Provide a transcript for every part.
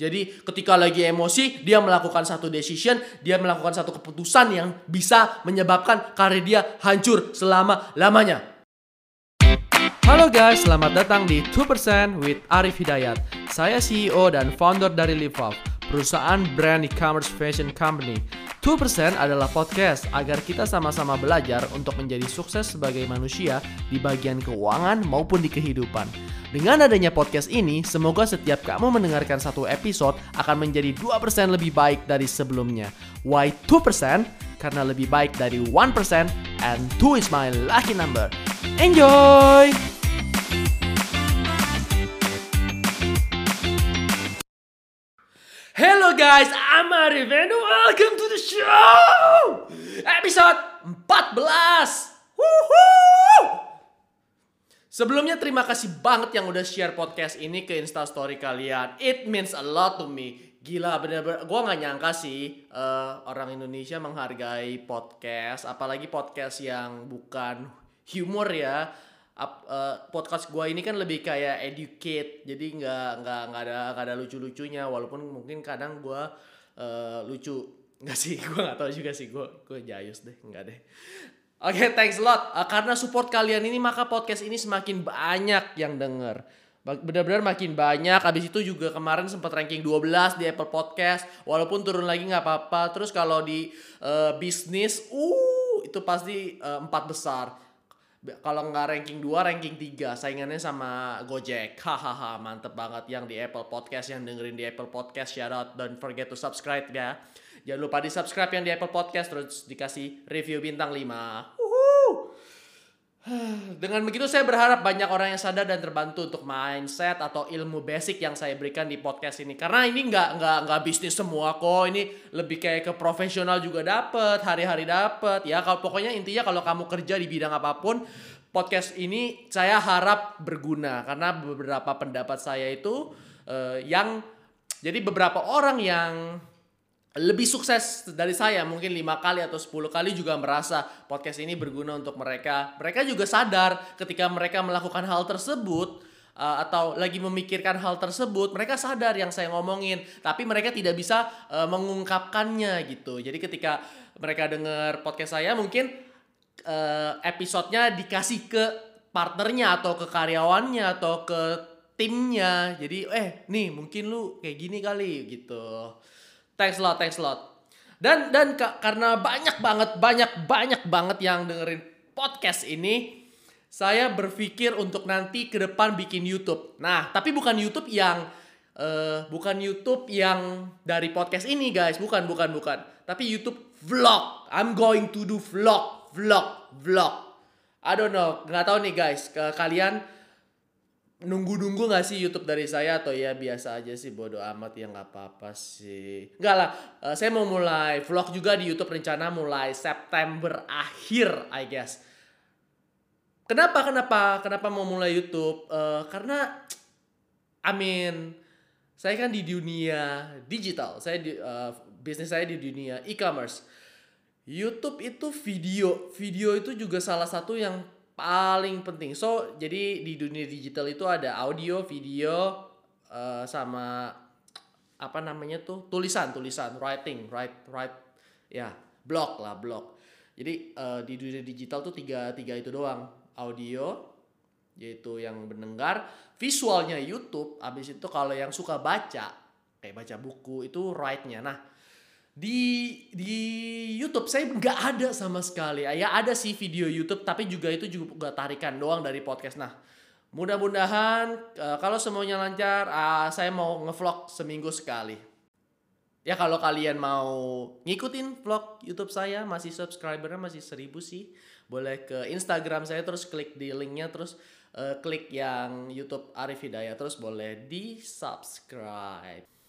Jadi ketika lagi emosi, dia melakukan satu decision, dia melakukan satu keputusan yang bisa menyebabkan karir dia hancur selama-lamanya. Halo guys, selamat datang di 2% with Arif Hidayat. Saya CEO dan founder dari LiveUp, perusahaan brand e-commerce fashion company. 2% adalah podcast agar kita sama-sama belajar untuk menjadi sukses sebagai manusia di bagian keuangan maupun di kehidupan. Dengan adanya podcast ini, semoga setiap kamu mendengarkan satu episode akan menjadi 2% lebih baik dari sebelumnya. Why 2%? Karena lebih baik dari 1% and 2 is my lucky number. Enjoy! Guys, I'm Arif and welcome to the show! Episode 14! Woohoo! Sebelumnya terima kasih banget yang udah share podcast ini ke instastory kalian. It means a lot to me. Gila bener-bener, gue gak nyangka sih uh, orang Indonesia menghargai podcast. Apalagi podcast yang bukan humor ya. Up, uh, podcast gue ini kan lebih kayak educate. Jadi nggak nggak nggak ada nggak ada lucu-lucunya. Walaupun mungkin kadang gue uh, lucu. Nggak sih, gue nggak tahu juga sih. Gue gue jayus deh, nggak deh. Oke, okay, thanks a lot. Uh, karena support kalian ini maka podcast ini semakin banyak yang denger. Benar-benar makin banyak. Habis itu juga kemarin sempat ranking 12 di Apple Podcast. Walaupun turun lagi nggak apa-apa. Terus kalau di uh, bisnis, uh itu pasti uh, empat besar. Kalau nggak ranking 2, ranking 3. Saingannya sama Gojek. Hahaha, mantep banget yang di Apple Podcast. Yang dengerin di Apple Podcast, shout out. Don't forget to subscribe ya. Jangan lupa di subscribe yang di Apple Podcast. Terus dikasih review bintang 5. Dengan begitu saya berharap banyak orang yang sadar dan terbantu untuk mindset atau ilmu basic yang saya berikan di podcast ini. Karena ini nggak nggak nggak bisnis semua kok. Ini lebih kayak ke profesional juga dapet, hari-hari dapet. Ya kalau pokoknya intinya kalau kamu kerja di bidang apa pun, podcast ini saya harap berguna karena beberapa pendapat saya itu uh, yang jadi beberapa orang yang lebih sukses dari saya mungkin lima kali atau 10 kali juga merasa podcast ini berguna untuk mereka. Mereka juga sadar ketika mereka melakukan hal tersebut uh, atau lagi memikirkan hal tersebut, mereka sadar yang saya ngomongin, tapi mereka tidak bisa uh, mengungkapkannya gitu. Jadi ketika mereka dengar podcast saya mungkin uh, episodenya dikasih ke partnernya atau ke karyawannya atau ke timnya. Jadi eh nih mungkin lu kayak gini kali gitu. Thanks a lot, thanks a lot. Dan dan karena banyak banget banyak banyak banget yang dengerin podcast ini, saya berpikir untuk nanti ke depan bikin YouTube. Nah, tapi bukan YouTube yang uh, bukan YouTube yang dari podcast ini, guys. Bukan, bukan, bukan. Tapi YouTube vlog. I'm going to do vlog, vlog, vlog. I don't know, nggak tahu nih guys. Ke kalian nunggu-nunggu gak sih YouTube dari saya atau ya biasa aja sih bodo amat ya nggak apa-apa sih. Nggak lah uh, saya mau mulai vlog juga di YouTube rencana mulai September akhir I guess. Kenapa kenapa kenapa mau mulai YouTube? Uh, karena I mean saya kan di dunia digital. Saya di uh, bisnis saya di dunia e-commerce. YouTube itu video video itu juga salah satu yang paling penting. So, jadi di dunia digital itu ada audio, video, uh, sama apa namanya tuh tulisan, tulisan, writing, write, write, ya blog lah, blog. Jadi uh, di dunia digital tuh tiga tiga itu doang, audio, yaitu yang mendengar, visualnya YouTube. Abis itu kalau yang suka baca, kayak baca buku itu write-nya. Nah, di di YouTube saya nggak ada sama sekali. Ya ada sih video YouTube tapi juga itu juga tarikan doang dari podcast. Nah, mudah-mudahan uh, kalau semuanya lancar, uh, saya mau ngevlog seminggu sekali. Ya kalau kalian mau ngikutin vlog YouTube saya masih subscribernya masih seribu sih, boleh ke Instagram saya terus klik di linknya terus uh, klik yang YouTube Arif Hidayat terus boleh di subscribe.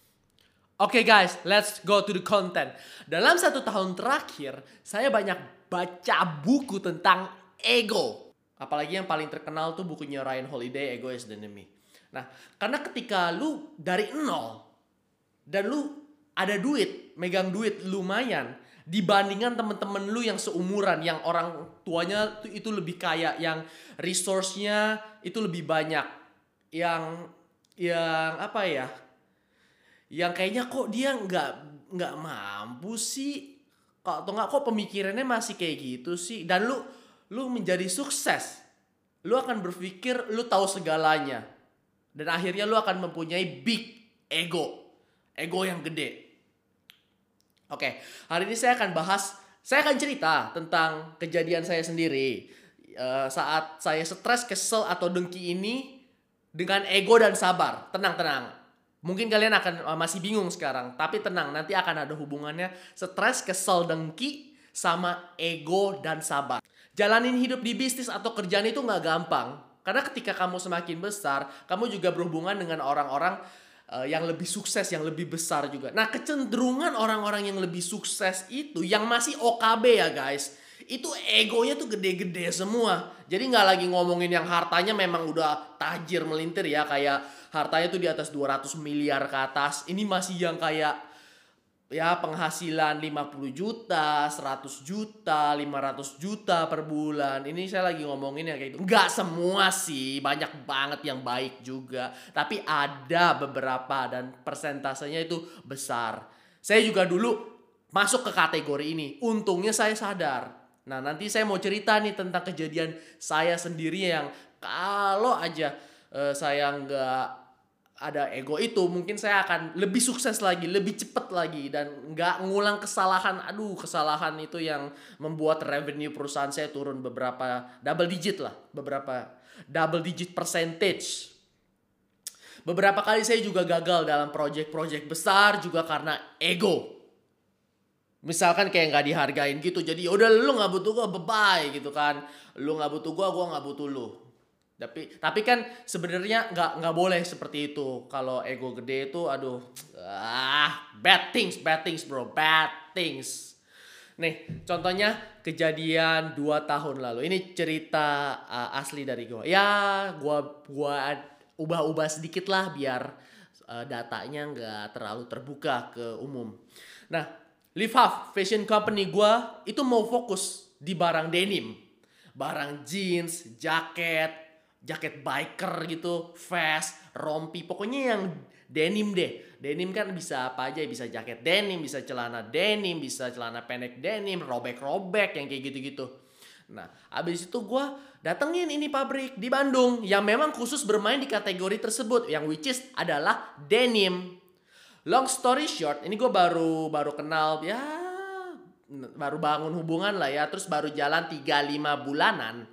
Oke okay guys, let's go to the content. Dalam satu tahun terakhir, saya banyak baca buku tentang ego. Apalagi yang paling terkenal tuh bukunya Ryan Holiday, Ego is the Enemy. Nah, karena ketika lu dari nol, dan lu ada duit, megang duit lumayan, dibandingkan temen-temen lu yang seumuran, yang orang tuanya itu lebih kaya, yang resource-nya itu lebih banyak, yang yang apa ya, yang kayaknya kok dia nggak nggak mampu sih. Kok atau nggak kok pemikirannya masih kayak gitu sih? Dan lu lu menjadi sukses. Lu akan berpikir lu tahu segalanya. Dan akhirnya lu akan mempunyai big ego. Ego yang gede. Oke hari ini saya akan bahas saya akan cerita tentang kejadian saya sendiri. Eh, saat saya stres kesel atau dengki ini dengan ego dan sabar. Tenang tenang Mungkin kalian akan uh, masih bingung sekarang, tapi tenang, nanti akan ada hubungannya stres, kesel, dengki sama ego dan sabar. Jalanin hidup di bisnis atau kerjaan itu nggak gampang. Karena ketika kamu semakin besar, kamu juga berhubungan dengan orang-orang uh, yang lebih sukses, yang lebih besar juga. Nah, kecenderungan orang-orang yang lebih sukses itu yang masih OKB ya guys itu egonya tuh gede-gede semua. Jadi nggak lagi ngomongin yang hartanya memang udah tajir melintir ya kayak hartanya tuh di atas 200 miliar ke atas. Ini masih yang kayak ya penghasilan 50 juta, 100 juta, 500 juta per bulan. Ini saya lagi ngomongin yang kayak itu. Nggak semua sih, banyak banget yang baik juga. Tapi ada beberapa dan persentasenya itu besar. Saya juga dulu masuk ke kategori ini. Untungnya saya sadar Nah nanti saya mau cerita nih tentang kejadian saya sendiri yang kalau aja uh, saya nggak ada ego itu mungkin saya akan lebih sukses lagi, lebih cepat lagi dan nggak ngulang kesalahan. Aduh, kesalahan itu yang membuat revenue perusahaan saya turun beberapa double digit lah, beberapa double digit percentage. Beberapa kali saya juga gagal dalam project-project besar juga karena ego misalkan kayak nggak dihargain gitu jadi udah lu nggak butuh gua bye gitu kan. Lu nggak butuh gua gua nggak butuh lu. Tapi tapi kan sebenarnya nggak nggak boleh seperti itu. Kalau ego gede itu aduh ah bad things bad things bro bad things. Nih contohnya kejadian dua tahun lalu. Ini cerita uh, asli dari gua. Ya gua gua ubah-ubah sedikit lah biar uh, datanya nggak terlalu terbuka ke umum. Nah Live Half Fashion Company gue itu mau fokus di barang denim. Barang jeans, jaket, jaket biker gitu, vest, rompi, pokoknya yang denim deh. Denim kan bisa apa aja, bisa jaket denim, bisa celana denim, bisa celana pendek denim, robek-robek yang kayak gitu-gitu. Nah, abis itu gue datengin ini pabrik di Bandung yang memang khusus bermain di kategori tersebut, yang which is adalah denim. Long story short, ini gue baru baru kenal ya baru bangun hubungan lah ya, terus baru jalan 3-5 bulanan.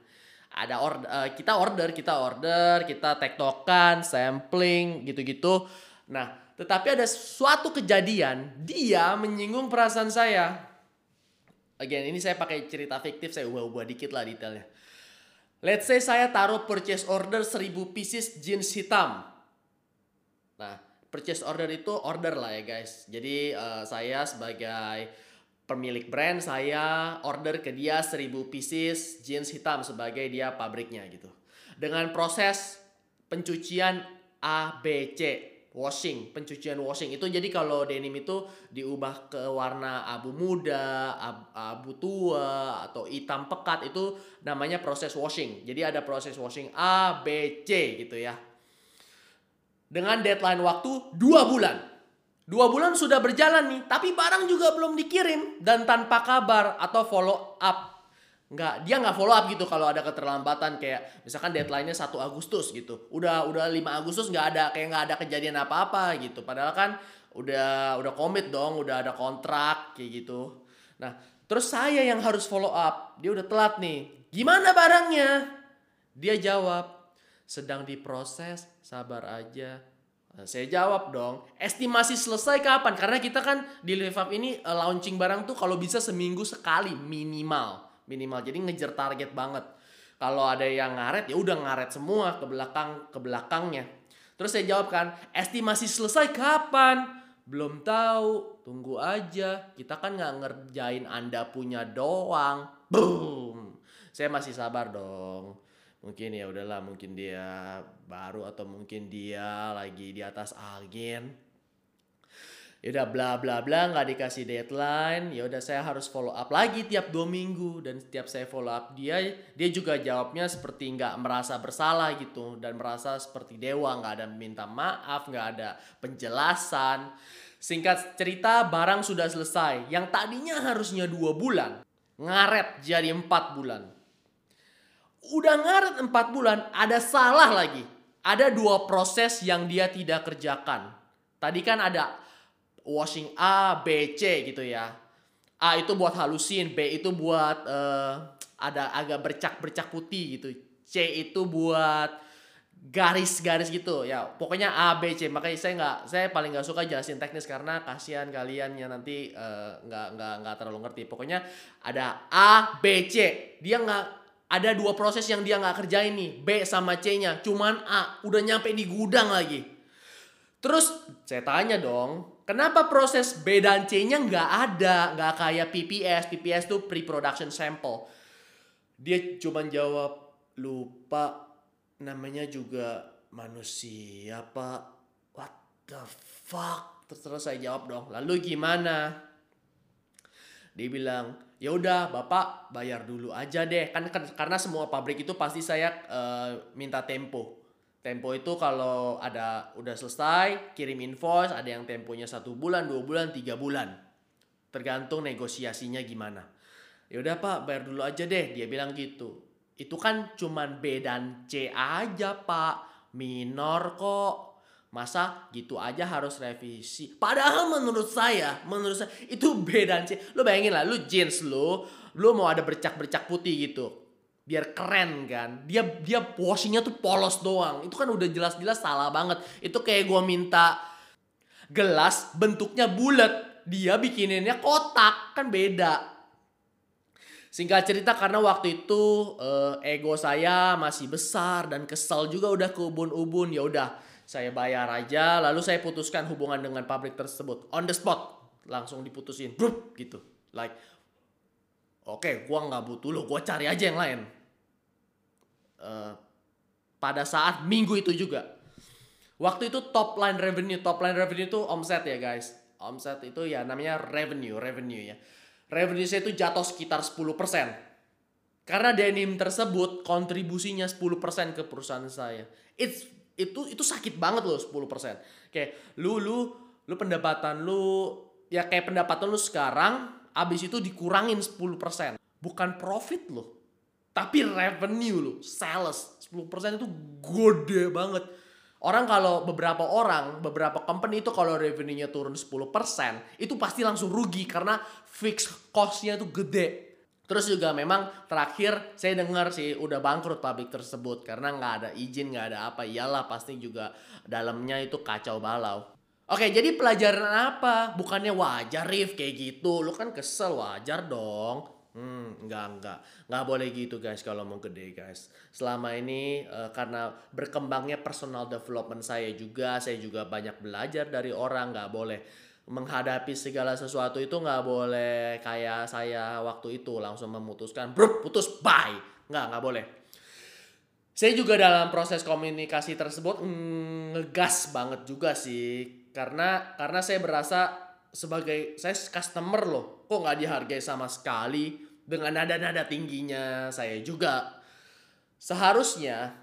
Ada order, uh, kita order, kita order, kita tektokan, sampling, gitu-gitu. Nah, tetapi ada suatu kejadian, dia menyinggung perasaan saya. Again, ini saya pakai cerita fiktif, saya ubah-ubah dikit lah detailnya. Let's say saya taruh purchase order 1000 pieces jeans hitam. Nah, purchase order itu order lah ya guys. Jadi uh, saya sebagai pemilik brand saya order ke dia 1000 pieces jeans hitam sebagai dia pabriknya gitu. Dengan proses pencucian A B C washing, pencucian washing itu jadi kalau denim itu diubah ke warna abu muda, abu tua atau hitam pekat itu namanya proses washing. Jadi ada proses washing A, B, C gitu ya dengan deadline waktu dua bulan. Dua bulan sudah berjalan nih, tapi barang juga belum dikirim dan tanpa kabar atau follow up. Nggak, dia nggak follow up gitu kalau ada keterlambatan kayak misalkan deadline-nya 1 Agustus gitu. Udah udah 5 Agustus nggak ada kayak nggak ada kejadian apa-apa gitu. Padahal kan udah udah komit dong, udah ada kontrak kayak gitu. Nah, terus saya yang harus follow up. Dia udah telat nih. Gimana barangnya? Dia jawab, sedang diproses, sabar aja. Nah, saya jawab dong, estimasi selesai kapan? Karena kita kan di Live Up ini uh, launching barang tuh kalau bisa seminggu sekali minimal, minimal. Jadi ngejar target banget. Kalau ada yang ngaret ya udah ngaret semua ke belakang ke belakangnya. Terus saya jawab kan, estimasi selesai kapan? Belum tahu, tunggu aja. Kita kan nggak ngerjain Anda punya doang. Boom. Saya masih sabar dong mungkin ya udahlah mungkin dia baru atau mungkin dia lagi di atas angin ya udah bla bla bla nggak dikasih deadline. Ya udah saya harus follow up lagi tiap dua minggu. Dan setiap saya follow up dia dia juga jawabnya seperti nggak merasa bersalah gitu. Dan merasa seperti dewa nggak ada minta maaf nggak ada penjelasan. Singkat cerita barang sudah selesai. Yang tadinya harusnya dua bulan ngaret jadi empat bulan udah ngaret empat bulan ada salah lagi ada dua proses yang dia tidak kerjakan tadi kan ada washing A, B, C gitu ya. A itu buat halusin, B itu buat uh, ada agak bercak-bercak putih gitu. C itu buat garis-garis gitu ya. Pokoknya A, B, C. Makanya saya nggak, saya paling nggak suka jelasin teknis karena kasihan kalian yang nanti uh, nggak nggak nggak terlalu ngerti. Pokoknya ada A, B, C. Dia nggak ada dua proses yang dia nggak kerjain nih, B sama C-nya. Cuman A udah nyampe di gudang lagi. Terus saya tanya dong, Kenapa proses B dan C-nya nggak ada, nggak kayak PPS. PPS itu pre-production sample. Dia cuma jawab lupa namanya juga manusia pak. What the fuck? Terus saya jawab dong. Lalu gimana? Dia bilang, ya udah bapak bayar dulu aja deh. Kan, kan karena semua pabrik itu pasti saya uh, minta tempo Tempo itu kalau ada udah selesai kirim invoice ada yang temponya satu bulan, dua bulan, tiga bulan. Tergantung negosiasinya gimana. Ya udah pak bayar dulu aja deh dia bilang gitu. Itu kan cuman B dan C aja pak minor kok. Masa gitu aja harus revisi. Padahal menurut saya, menurut saya itu B dan C. Lu bayangin lah, lu jeans lu, lu mau ada bercak-bercak putih gitu biar keren kan? Dia dia washingnya tuh polos doang. Itu kan udah jelas-jelas salah banget. Itu kayak gue minta gelas bentuknya bulat. Dia bikininnya kotak kan beda. Singkat cerita karena waktu itu uh, ego saya masih besar dan kesel juga udah ke ubun-ubun. Ya udah saya bayar aja lalu saya putuskan hubungan dengan pabrik tersebut on the spot langsung diputusin Brup, gitu like oke okay, gua nggak butuh lo gua cari aja yang lain uh, pada saat minggu itu juga. Waktu itu top line revenue, top line revenue itu omset ya guys. Omset itu ya namanya revenue, revenue ya. Revenue saya itu jatuh sekitar 10%. Karena denim tersebut kontribusinya 10% ke perusahaan saya. It's, itu itu sakit banget loh 10%. Kayak lu lu lu pendapatan lu ya kayak pendapatan lu sekarang abis itu dikurangin 10%. Bukan profit loh tapi revenue lo, sales 10% itu gede banget. Orang kalau beberapa orang, beberapa company itu kalau revenue-nya turun 10%, itu pasti langsung rugi karena fixed cost-nya itu gede. Terus juga memang terakhir saya dengar sih udah bangkrut pabrik tersebut karena nggak ada izin, nggak ada apa. Iyalah pasti juga dalamnya itu kacau balau. Oke, jadi pelajaran apa? Bukannya wajar Rif kayak gitu. Lu kan kesel wajar dong. Hmm, enggak, enggak. Enggak boleh gitu guys kalau mau gede guys. Selama ini uh, karena berkembangnya personal development saya juga, saya juga banyak belajar dari orang, enggak boleh menghadapi segala sesuatu itu nggak boleh kayak saya waktu itu langsung memutuskan, bro, putus, bye. Nggak, nggak boleh. Saya juga dalam proses komunikasi tersebut mm, ngegas banget juga sih, karena karena saya berasa sebagai saya customer loh kok nggak dihargai sama sekali dengan nada-nada tingginya saya juga seharusnya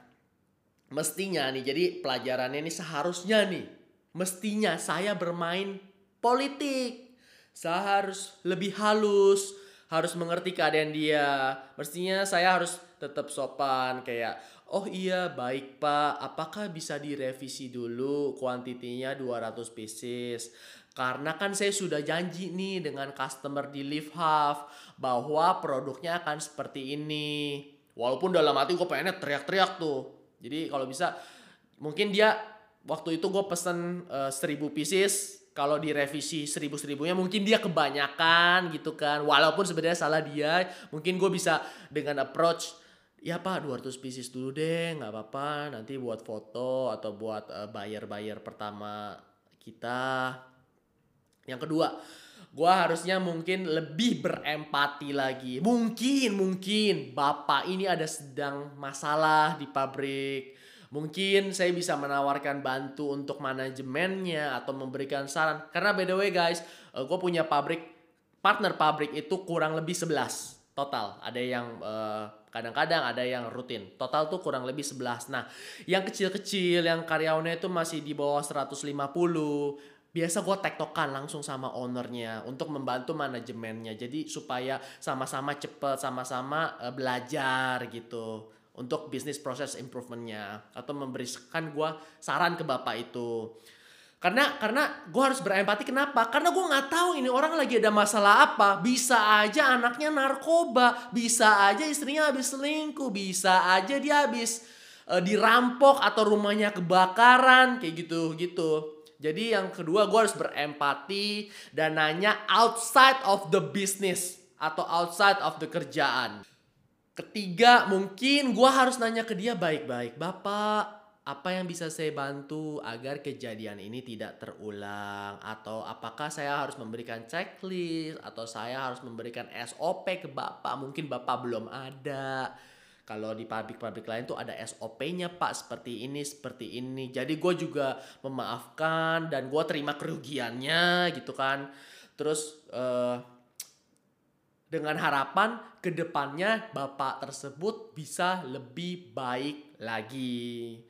mestinya nih jadi pelajarannya ini seharusnya nih mestinya saya bermain politik. Saya harus lebih halus harus mengerti keadaan dia. Mestinya saya harus tetap sopan kayak oh iya baik pak. Apakah bisa direvisi dulu kuantitinya 200 pieces? Karena kan saya sudah janji nih dengan customer di Live Half bahwa produknya akan seperti ini. Walaupun dalam hati gue pengennya teriak-teriak tuh. Jadi kalau bisa mungkin dia waktu itu gue pesen uh, 1000 pieces kalau direvisi seribu seribunya mungkin dia kebanyakan gitu kan walaupun sebenarnya salah dia mungkin gue bisa dengan approach ya pak 200 pieces dulu deh nggak apa-apa nanti buat foto atau buat uh, bayar-bayar pertama kita yang kedua, gue harusnya mungkin lebih berempati lagi. Mungkin, mungkin bapak ini ada sedang masalah di pabrik. Mungkin saya bisa menawarkan bantu untuk manajemennya atau memberikan saran. Karena by the way guys, uh, gue punya pabrik, partner pabrik itu kurang lebih 11 total. Ada yang uh, kadang-kadang ada yang rutin. Total tuh kurang lebih 11. Nah, yang kecil-kecil, yang karyawannya itu masih di bawah 150, biasa gue tektokan langsung sama ownernya untuk membantu manajemennya jadi supaya sama-sama cepet sama-sama uh, belajar gitu untuk bisnis proses improvementnya atau memberikan gue saran ke bapak itu. Karena karena gue harus berempati kenapa? Karena gue nggak tahu ini orang lagi ada masalah apa. Bisa aja anaknya narkoba bisa aja istrinya habis selingkuh bisa aja dia habis uh, dirampok atau rumahnya kebakaran kayak gitu gitu. Jadi yang kedua gue harus berempati dan nanya outside of the business atau outside of the kerjaan. Ketiga mungkin gue harus nanya ke dia baik-baik. Bapak apa yang bisa saya bantu agar kejadian ini tidak terulang atau apakah saya harus memberikan checklist atau saya harus memberikan SOP ke Bapak mungkin Bapak belum ada kalau di pabrik-pabrik lain tuh ada SOP-nya pak seperti ini seperti ini. Jadi gue juga memaafkan dan gue terima kerugiannya gitu kan. Terus uh, dengan harapan ke depannya bapak tersebut bisa lebih baik lagi.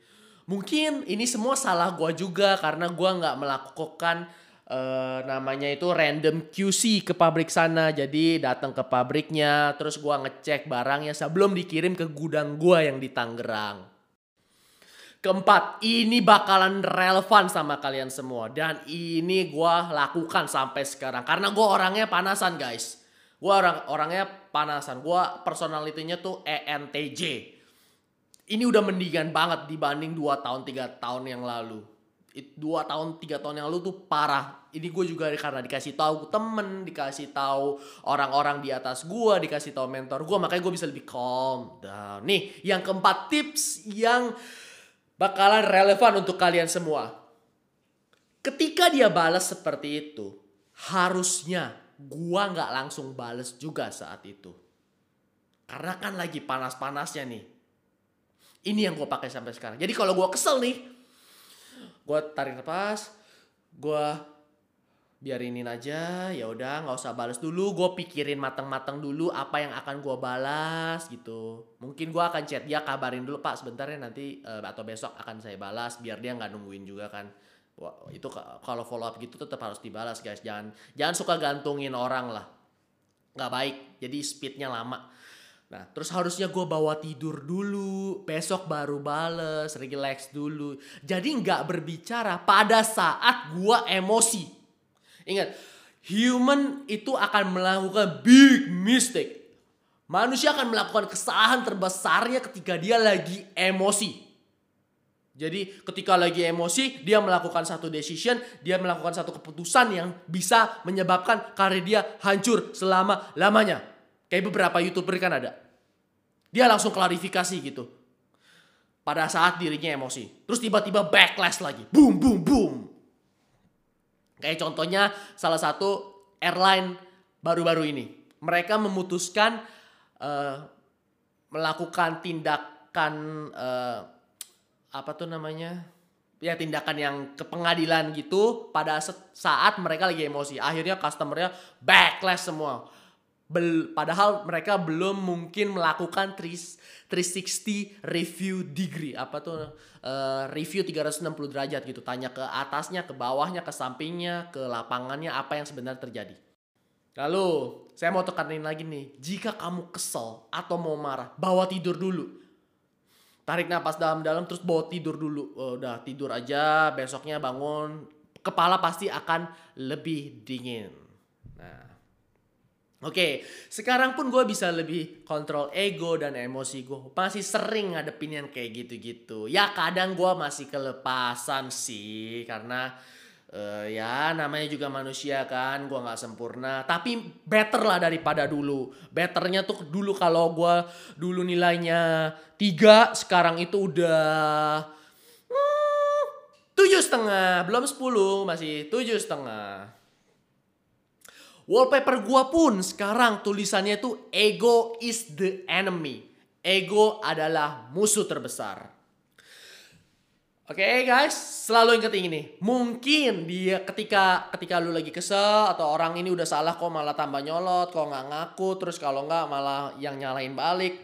Mungkin ini semua salah gue juga karena gue nggak melakukan uh, namanya itu random QC ke pabrik sana. Jadi datang ke pabriknya, terus gua ngecek barangnya sebelum dikirim ke gudang gua yang di Tangerang. Keempat, ini bakalan relevan sama kalian semua dan ini gua lakukan sampai sekarang karena gua orangnya panasan guys. Gua orang orangnya panasan. Gua personalitinya tuh ENTJ. Ini udah mendingan banget dibanding 2 tahun 3 tahun yang lalu dua tahun tiga tahun yang lalu tuh parah ini gue juga karena dikasih tahu temen dikasih tahu orang-orang di atas gue dikasih tahu mentor gue makanya gue bisa lebih calm down nih yang keempat tips yang bakalan relevan untuk kalian semua ketika dia balas seperti itu harusnya gue nggak langsung balas juga saat itu. Karena kan lagi panas-panasnya nih. Ini yang gue pakai sampai sekarang. Jadi kalau gue kesel nih gue tarik nafas gue biarinin aja ya udah nggak usah balas dulu. Gue pikirin matang-matang dulu apa yang akan gue balas gitu. Mungkin gue akan chat dia kabarin dulu pak sebentar ya nanti uh, atau besok akan saya balas biar dia nggak nungguin juga kan itu kalau follow up gitu tetap harus dibalas guys jangan jangan suka gantungin orang lah nggak baik jadi speednya lama Nah, terus harusnya gue bawa tidur dulu, besok baru bales, relax dulu. Jadi nggak berbicara pada saat gue emosi. Ingat, human itu akan melakukan big mistake. Manusia akan melakukan kesalahan terbesarnya ketika dia lagi emosi. Jadi ketika lagi emosi, dia melakukan satu decision, dia melakukan satu keputusan yang bisa menyebabkan karir dia hancur selama-lamanya. Kayak beberapa youtuber kan ada. Dia langsung klarifikasi gitu. Pada saat dirinya emosi. Terus tiba-tiba backlash lagi. Boom, boom, boom. Kayak contohnya salah satu airline baru-baru ini. Mereka memutuskan uh, melakukan tindakan uh, apa tuh namanya? ya tindakan yang ke pengadilan gitu pada saat mereka lagi emosi. Akhirnya customernya backlash semua. Bel, padahal mereka belum mungkin melakukan 360 review degree apa tuh uh, review 360 derajat gitu tanya ke atasnya ke bawahnya ke sampingnya ke lapangannya apa yang sebenarnya terjadi lalu saya mau tekanin lagi nih jika kamu kesel atau mau marah bawa tidur dulu tarik nafas dalam-dalam terus bawa tidur dulu oh, udah tidur aja besoknya bangun kepala pasti akan lebih dingin nah Oke, sekarang pun gue bisa lebih kontrol ego dan emosi gue. Masih sering ngadepin yang kayak gitu-gitu. Ya kadang gue masih kelepasan sih, karena uh, ya namanya juga manusia kan, gue nggak sempurna. Tapi better lah daripada dulu. Betternya tuh dulu kalau gue dulu nilainya tiga, sekarang itu udah hmm, tujuh setengah, belum sepuluh, masih tujuh setengah. Wallpaper gua pun sekarang tulisannya itu ego is the enemy. Ego adalah musuh terbesar. Oke okay, guys, selalu ingat ini. Mungkin dia ketika ketika lu lagi kesel atau orang ini udah salah kok malah tambah nyolot, kok nggak ngaku, terus kalau nggak malah yang nyalain balik.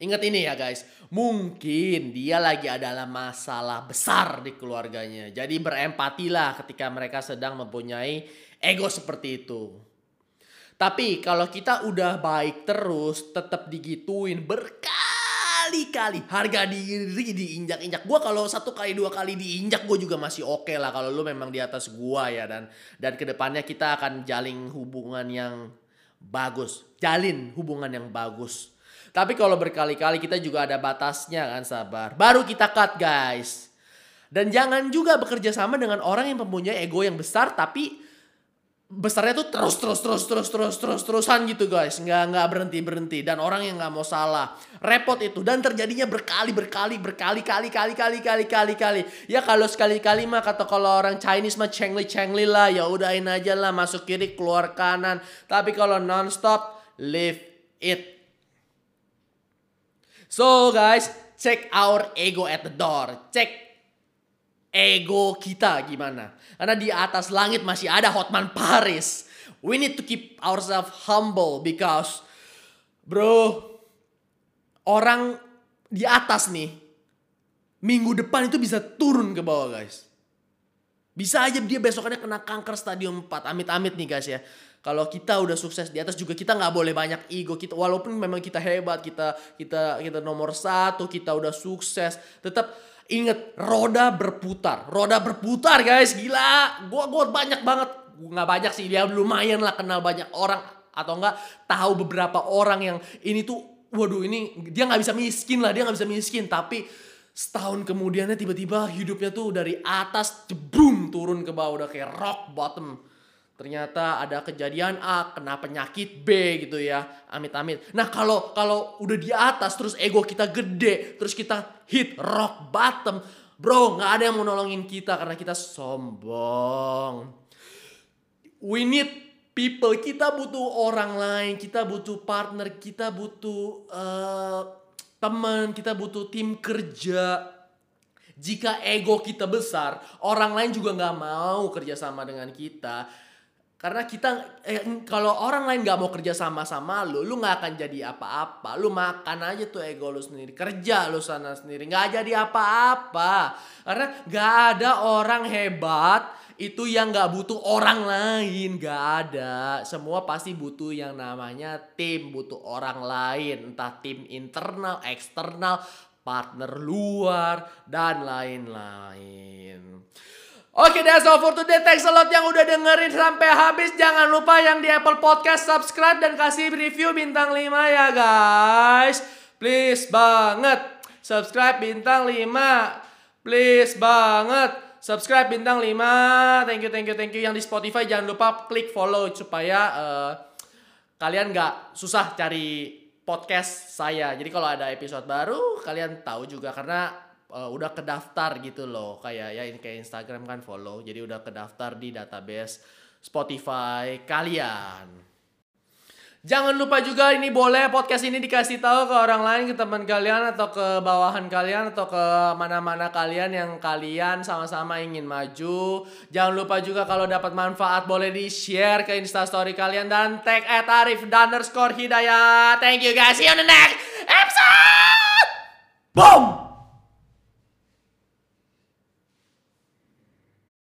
Ingat ini ya guys, mungkin dia lagi adalah masalah besar di keluarganya. Jadi berempatilah ketika mereka sedang mempunyai ego seperti itu. Tapi kalau kita udah baik terus, tetap digituin berkah berkali-kali harga diri diinjak-injak. Gue kalau satu kali dua kali diinjak gue juga masih oke okay lah kalau lu memang di atas gue ya dan dan ke depannya kita akan jalin hubungan yang bagus, jalin hubungan yang bagus. Tapi kalau berkali-kali kita juga ada batasnya kan sabar. Baru kita cut guys. Dan jangan juga bekerja sama dengan orang yang mempunyai ego yang besar tapi besarnya tuh terus terus terus terus terus terus terusan gitu guys. Nggak nggak berhenti berhenti. Dan orang yang nggak mau salah repot itu. Dan terjadinya berkali berkali berkali kali kali kali kali kali kali. Ya kalau sekali kali mah kata kalau orang Chinese mah cengli cengli lah. Ya udahin aja lah. Masuk kiri keluar kanan. Tapi kalau nonstop leave it. So guys check our ego at the door. Check ego kita gimana. Karena di atas langit masih ada Hotman Paris. We need to keep ourselves humble because bro orang di atas nih minggu depan itu bisa turun ke bawah guys. Bisa aja dia besokannya kena kanker stadium 4. Amit-amit nih guys ya. Kalau kita udah sukses di atas juga kita nggak boleh banyak ego kita walaupun memang kita hebat kita kita kita nomor satu kita udah sukses tetap Ingat, roda berputar. Roda berputar guys, gila. Gua gua banyak banget. Nggak banyak sih, dia lumayan lah kenal banyak orang. Atau enggak tahu beberapa orang yang ini tuh, waduh ini dia nggak bisa miskin lah, dia nggak bisa miskin. Tapi setahun kemudiannya tiba-tiba hidupnya tuh dari atas jebrum turun ke bawah udah kayak rock bottom ternyata ada kejadian A kena penyakit B gitu ya. Amit-amit nah kalau kalau udah di atas terus ego kita gede terus kita hit rock bottom bro nggak ada yang mau nolongin kita karena kita sombong. We need people. Kita butuh orang lain. Kita butuh partner. Kita butuh uh, teman. Kita butuh tim kerja. Jika ego kita besar orang lain juga nggak mau kerjasama dengan kita karena kita eh, kalau orang lain gak mau kerja sama sama lu, lu nggak akan jadi apa-apa. Lu makan aja tuh ego lu sendiri, kerja lu sana sendiri, nggak jadi apa-apa. Karena gak ada orang hebat itu yang gak butuh orang lain, gak ada. Semua pasti butuh yang namanya tim, butuh orang lain, entah tim internal, eksternal, partner luar dan lain-lain. Oke, okay, that's all for today. Thanks a lot yang udah dengerin sampai habis. Jangan lupa yang di Apple Podcast subscribe dan kasih review bintang 5 ya guys. Please banget. Subscribe bintang 5. Please banget. Subscribe bintang 5. Thank you, thank you, thank you. Yang di Spotify jangan lupa klik follow supaya uh, kalian gak susah cari podcast saya. Jadi kalau ada episode baru kalian tahu juga karena uh, udah kedaftar gitu loh kayak ya kayak Instagram kan follow jadi udah kedaftar di database Spotify kalian. Jangan lupa juga ini boleh podcast ini dikasih tahu ke orang lain, ke teman kalian atau ke bawahan kalian atau ke mana-mana kalian yang kalian sama-sama ingin maju. Jangan lupa juga kalau dapat manfaat boleh di-share ke instastory kalian dan tag at Arif Hidayat. Thank you guys, see you on the next episode. Boom!